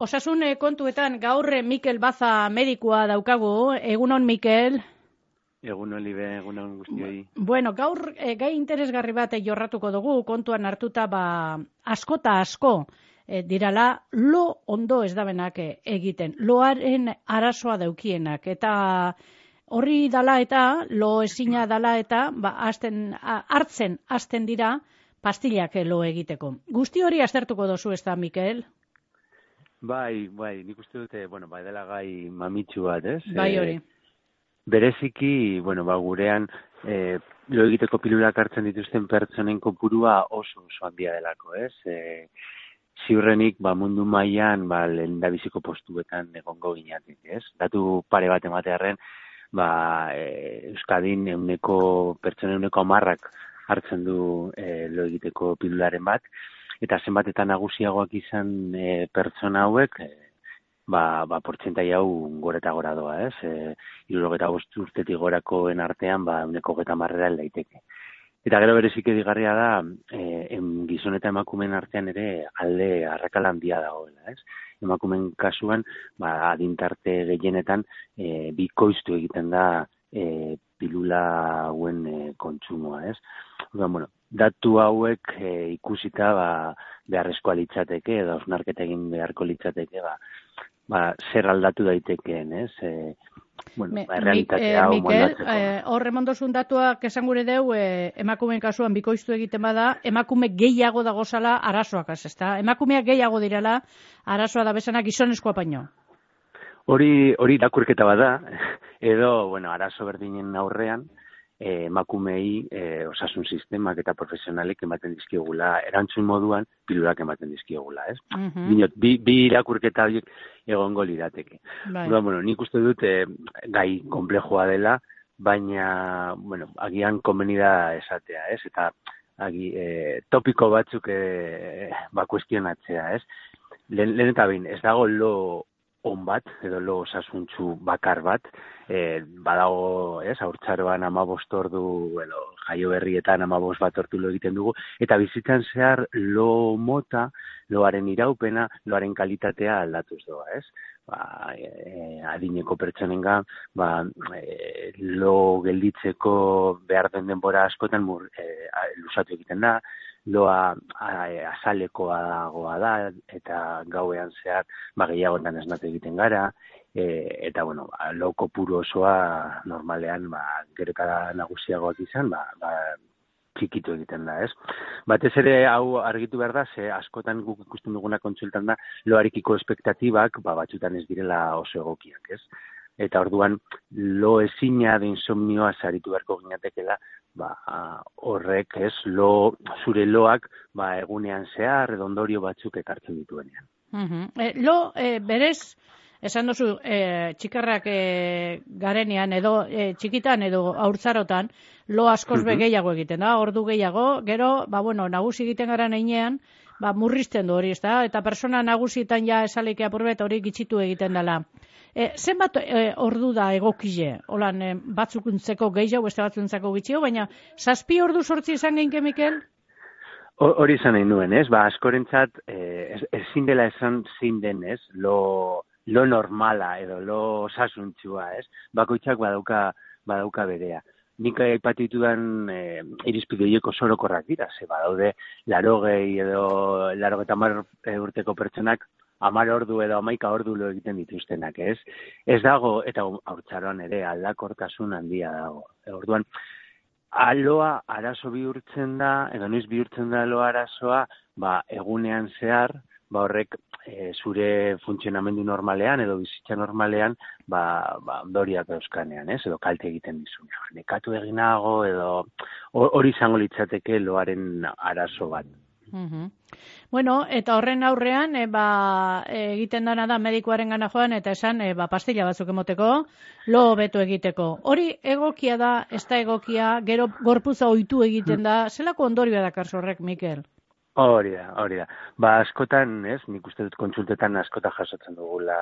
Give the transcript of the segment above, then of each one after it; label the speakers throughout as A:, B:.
A: Osasun eh, kontuetan gaur eh, Mikel Baza medikua daukagu. Egunon Mikel.
B: Egunon libe, egunon guztioi.
A: Bueno, gaur e, gai interesgarri bat jorratuko dugu kontuan hartuta ba askota asko e, dirala lo ondo ez dabenak egiten. Loaren arazoa daukienak eta horri dala eta lo ezina dala eta ba hasten hartzen hasten dira pastillak lo egiteko. Guzti hori aztertuko dozu ez da Mikel?
B: Bai, bai, nik uste dute, bueno, bai dela gai mamitsu bat, ez?
A: Bai hori.
B: bereziki, bueno, ba, gurean, e, lo egiteko pilulak hartzen dituzten pertsonen kopurua oso oso handia delako, ez? E, ziurrenik, ba, mundu mailan ba, lehen da biziko postuetan egongo ginatik, ez? Datu pare bat ematearen, ba, e, Euskadin euneko, pertsonen euneko amarrak hartzen du e, lo egiteko pilularen bat, eta zenbatetan nagusiagoak izan e, pertsona hauek, e, ba, ba portzentai hau gore eta gora doa, ez? E, Irurogeta urtetik gorakoen artean, ba, uneko geta marrera daiteke. Eta gero berezik edigarria da, e, em, gizon eta emakumen artean ere alde arrakalan dia dagoela, ez? Emakumen kasuan, ba, adintarte gehienetan, e, bikoiztu egiten da e, pilula hauen e, kontsumoa, ez? bueno, datu hauek e, ikusita ba, beharrezkoa litzateke, edo osnarketa egin beharko litzateke, ba, ba, zer aldatu daitekeen, ez? E, bueno, Me, ba,
A: eh, hau Mikel, eh, horre mondozun datuak esan gure deu, eh, emakumeen kasuan bikoiztu egiten bada, emakume gehiago dagozala arazoak, ez da? Emakumeak gehiago direla, arazoa da bezana gizonezkoa paino.
B: Hori, hori dakurketa bada, edo, bueno, arazo berdinen aurrean, eh, emakumei eh, osasun sistemak eta profesionalek ematen dizkiogula, erantzun moduan pilurak ematen dizkiogula, ez? Mm bi, bi irakurketa horiek egongo lirateke. Bai. bueno, nik uste dut eh, gai komplejoa dela, baina, bueno, agian komenida esatea, ez? Eta agi, eh, topiko batzuk eh, ba kuestionatzea, ez? Lehen eta bain, ez dago lo on bat, edo lo osasuntzu bakar bat, e, badago, ez, aurtzaroan amabost ordu, edo, jaio berrietan amabost bat ortu lo egiten dugu, eta bizitzan zehar lo mota, loaren iraupena, loaren kalitatea aldatuz doa, ez? Ba, e, adineko pertsonenga, ba, e, lo gelditzeko behar den denbora askotan mur, e, lusatu egiten da, loa azalekoa dagoa da, eta gauean zehar ba, gehiagotan esnatu egiten gara, e, eta bueno, ba, loko puro osoa normalean ba, gero nagusiagoak izan, ba, ba, txikitu egiten da, ez? Batez ere hau argitu behar da, ze askotan guk ikusten duguna kontsultan da, loarikiko espektatibak, ba, batzutan ez direla oso egokiak, ez? Eta orduan, lo ezina de insomnioa saritu beharko ginatekela, ba, horrek ez lo, zure loak ba, egunean zehar redondorio batzuk ekartzen dituenean.
A: Mm lo, e, berez, esan duzu, e, txikarrak e, garenean edo e, txikitan edo aurtzarotan, lo askoz be gehiago egiten da, ordu gehiago, gero, ba, bueno, nagusi egiten gara neinean, ba, murrizten du hori, ez da? Eta persona nagusietan ja esalekea purbet hori gitxitu egiten dela. E, zenbat e, ordu da egokile? Holan, e, batzukuntzeko gehiago, beste batzukuntzeko gitxio, baina zazpi ordu sortzi izan gein Mikel?
B: Hori izan nahi nuen, ez? Ba, askorentzat, ez, ezin dela esan zin den, ez? Lo, lo normala edo lo sasuntzua, ez? Bakoitzak badauka, badauka berea. Nik aipatu dan e, irizpideieko sorokorrak dira, ze badaude larogei edo larogetamar urteko pertsonak amar ordu edo amaika ordu lo egiten dituztenak, ez? Ez dago, eta haurtzaroan ere, aldakortasun handia dago. Orduan, aloa arazo bihurtzen da, edo noiz bihurtzen da aloa arazoa, ba, egunean zehar, ba, horrek e, zure funtzionamendu normalean edo bizitza normalean, ba, ba, ondoriak euskanean, ez? Edo kalte egiten dizuna. Nekatu eginago edo hori izango litzateke loaren arazo bat.
A: Mm Bueno, eta horren aurrean, e, ba, egiten dana da medikoaren gana joan, eta esan, e, ba, pastilla batzuk emoteko, lo beto egiteko. Hori egokia da, ez da egokia, gero gorpuza ohitu egiten da, zelako ondorioa da horrek, Mikel?
B: Hori da, hori da. Ba, askotan, ez, nik uste dut kontsultetan askotan jasotzen dugula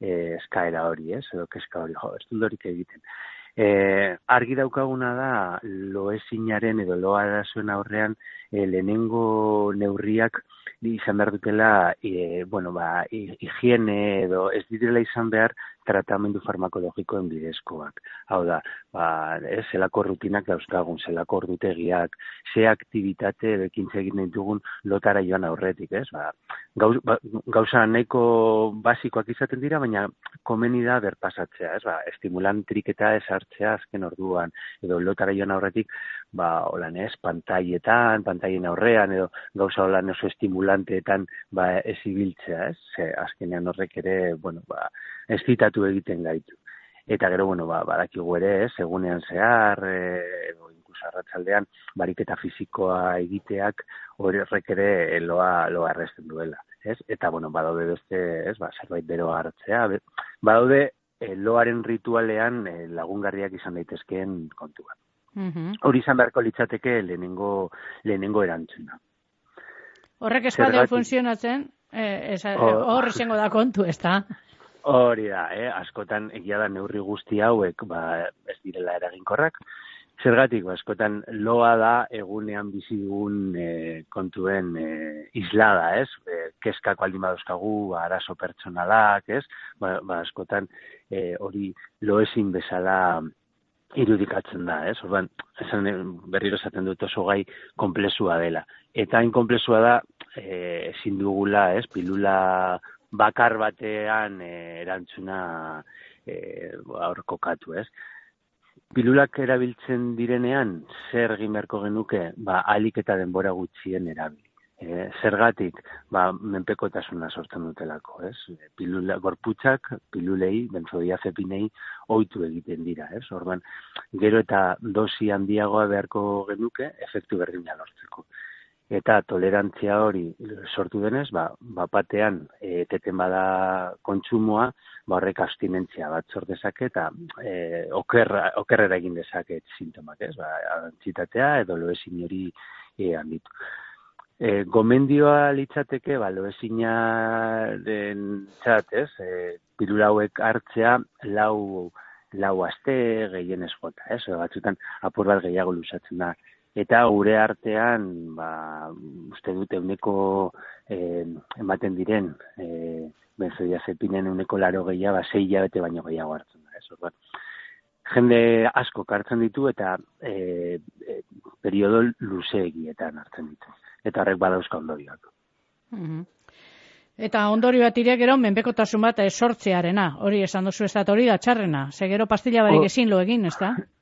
B: e, eskaera hori, ez, edo keska hori, jo, ez dut egiten. E, argi daukaguna da loezinaren edo loa aurrean e, lehenengo neurriak izan behar dutela, e, bueno, ba, higiene edo ez direla izan behar tratamendu farmakologikoen bidezkoak. Hau da, ba, ez, zelako rutinak dauzkagun, zelako ordutegiak, ze aktivitate bekintze egin ditugun lotara joan aurretik, ez? Ba, gauz, ba, gauza nahiko basikoak izaten dira, baina komeni da berpasatzea, ez? Ba, estimulantrik eta esartzea azken orduan, edo lotara joan aurretik, ba, holan ez, pantaietan, pantaien aurrean, edo gauza holan oso estimulanteetan, ba, ez ibiltzea, ez? Ze, azkenean horrek ere, bueno, ba, ez egiten gaitu. Eta gero, bueno, ba, badakigu ere, ez, egunean zehar, e, edo inkluso arratsaldean bariketa fisikoa egiteak horrek ere loa, loa arresten duela. Ez? Eta, bueno, badaude beste, ez, ba, zerbait bero hartzea, badaude loaren ritualean lagungarriak izan daitezkeen kontua. Mm Hori izan beharko litzateke lehenengo, lehenengo erantzuna.
A: Horrek espadeo funtzionatzen, eh, hor izango da kontu, ez da?
B: Hori da, eh? askotan egia da neurri guzti hauek ba, ez direla eraginkorrak. Zergatik, ba, askotan loa da egunean bizi dugun e, kontuen e, islada, ez? E, keskak baldin badozkagu, ba, arazo pertsonalak, ez? Ba, ba askotan e, hori loezin bezala irudikatzen da, ez? Orban, esan berriro esaten dut oso gai komplezua dela. Eta hain komplezua da, ezin dugula, ez? Pilula bakar batean e, erantzuna e, aur kokatu, ez? Pilulak erabiltzen direnean, zer egin beharko genuke, ba, alik eta denbora gutxien erabili. E, zergatik, ba, menpekotasuna sortzen dutelako, ez? Pilula, gorputzak, pilulei, benzodiazepinei, oitu egiten dira, ez? Orban, gero eta dosi handiagoa beharko genuke, efektu berdina lortzeko eta tolerantzia hori sortu denez, ba, bapatean eteten bada kontsumoa, ba horrek abstinentzia bat sort dezake eta e, okerra, okerrera egin dezaket sintomak, ez? Ba, antzitatea edo loezin hori e, handitu. E, gomendioa litzateke, ba, loezina den txat, ez? E, pirulauek hartzea lau, lau aste gehien jota, ez? Batzutan apur bat gehiago lusatzen da eta gure artean ba, uste dute uneko eh, ematen diren eh, benzoia zepinen uneko laro gehiago, ba, zei jabete baino gehiago hartzen da. Ez, jende asko hartzen ditu eta eh, eh, periodo luzeegietan hartzen ditu. Eta horrek badauzka ondorioak.
A: Mm Eta ondorio bat ire gero menpekotasun bat esortzearena, hori esan duzu ez da, hori da txarrena, ze gero pastilla barik ezin lo egin, ez da?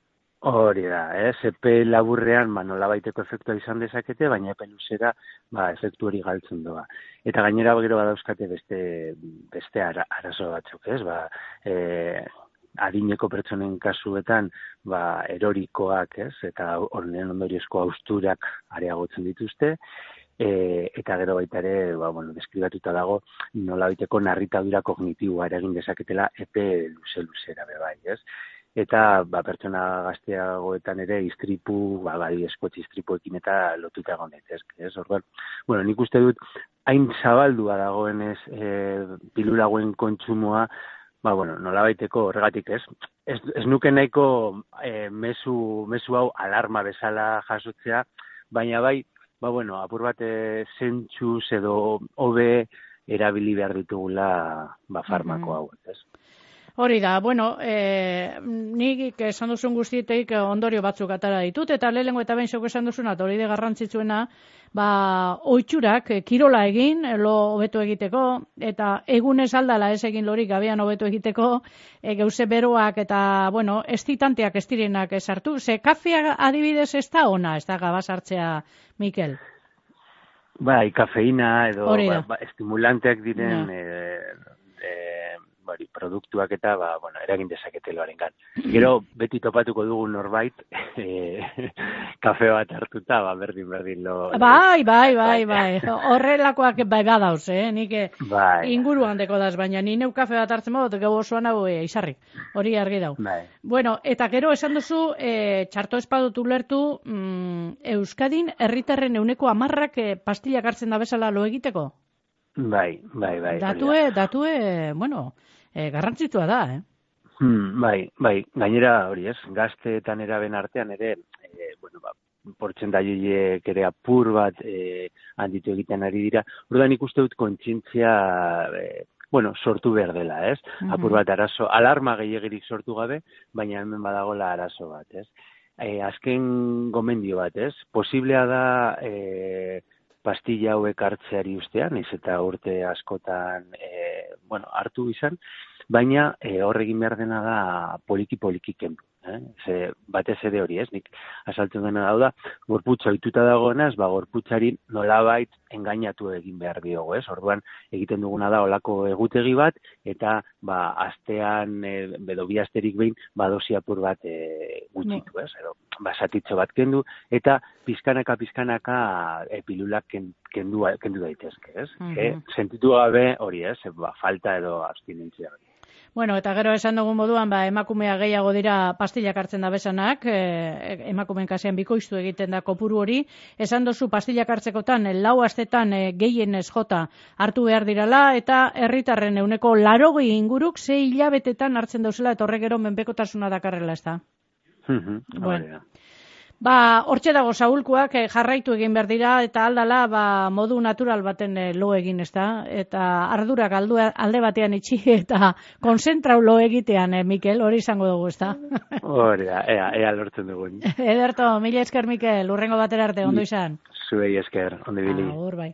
B: Hori da, eh? epe laburrean ba, nola baiteko efektua izan dezakete, baina epe luzera ba, efektu hori galtzen doa. Eta gainera gero badauzkate beste, beste ara, arazo batzuk, ez? Ba, e, adineko pertsonen kasuetan ba, erorikoak, ez? Eta horren ondoriozko austurak areagotzen dituzte, e, eta gero baita ere, ba, bueno, deskribatuta dago, nola baiteko narritadura kognitiboa eragin dezaketela epe luze-luzera bebai, ez? Eta ba, pertsona gazteagoetan ere istripu, ba, bai eskotzi istripuekin eta lotuta egon daitezke, ez? Orduan, bueno, nik uste dut hain zabaldua dagoenez e, pilulagoen kontsumoa, ba, bueno, nola baiteko horregatik ez, ez, ez nuke nahiko e, mesu, mesu hau alarma bezala jasotzea, baina bai, ba, bueno, apur bate zentxuz edo hobe erabili behar ditugula ba, farmako hau, ez?
A: Hori da, bueno, e, nik esan duzun guztietek ondorio batzuk atara ditut, eta lehenko eta behin zoko esan duzuna, hori de garrantzitsuena, ba, oitxurak, eh, kirola egin, lo hobeto egiteko, eta egun ez aldala ez egin lorik gabean hobeto egiteko, e, geuse beroak eta, bueno, ez ditanteak ez direnak esartu. Ze, kafea adibidez ez da ona, ez da gabaz hartzea, Mikel?
B: Bai, kafeina edo ba, ba, estimulanteak diren... No bari, produktuak eta, ba, bueno, eragin dezakete loaren gan. Gero, beti topatuko dugu norbait, e, kafe bat hartuta, ba, berdin, berdin lo...
A: Bai, bai, bai, bai, horrelakoak bai badauz, eh, nik eh, bai. inguruan deko daz, baina ni neu kafe bat hartzen modu, gau osoan hau e, izarri, hori argi dau. Bai. Bueno, eta gero esan duzu, e, txarto espadutu lertu, mm, Euskadin, herritarren euneko amarrak e, pastillak hartzen da bezala lo egiteko?
B: Bai, bai, bai.
A: Datue, datue, bueno, e, garrantzitua da, eh?
B: Hmm, bai, bai, gainera hori ez, gazteetan eraben artean ere, e, bueno, ba, portzentaiek ere apur bat e, handitu egiten ari dira. Orduan ikuste dut kontzientzia e, bueno, sortu behar dela, ez? Mm Apur bat arazo, alarma gehiagirik sortu gabe, baina hemen badagola arazo bat, ez? E, azken gomendio bat, ez? Posiblea da e, pastilla hauek hartzeari ustean, ez eta urte askotan e, bueno, hartu izan, baina e, horregin behar dena da poliki-poliki kendu eh? Ze batez ere hori, ez? Nik asaltzen dena da, gorputza ohituta dagoenaz, ba gorputzari nolabait engainatu egin behar diogo, ez? Orduan egiten duguna da olako egutegi bat eta ba astean e, bedo bi asterik behin ba dosi apur bat e, gutxitu, ez? Edo ba satitxo bat kendu eta pizkanaka pizkanaka e, pilulak kendu kendu daitezke, ez? Mm -hmm. sentitu gabe hori, ez? Ba, falta edo abstinentzia hori.
A: Bueno, eta gero esan dugun moduan, ba, emakumea gehiago dira pastillak hartzen da besanak, e, emakumeen kasean bikoiztu egiten da kopuru hori. Esan duzu pastillak hartzekotan, lau astetan e, gehien ez jota hartu behar dirala, eta herritarren euneko larogi inguruk ze hilabetetan hartzen dauzela, eta horrek gero menpekotasuna dakarrela ez da.
B: bueno.
A: Ba, hortxe dago zaulkuak eh, jarraitu egin behar dira eta aldala ba, modu natural baten eh, lo egin ez da. Eta ardurak aldu, alde batean itxi eta konzentrau lo egitean, eh, Mikel, hori izango dugu ez da.
B: Hori da, ea, ea lortzen dugun.
A: Ederto, mila esker, Mikel, urrengo batera arte, ondo izan.
B: Zuei esker, ondo bili.
A: Agur, bai.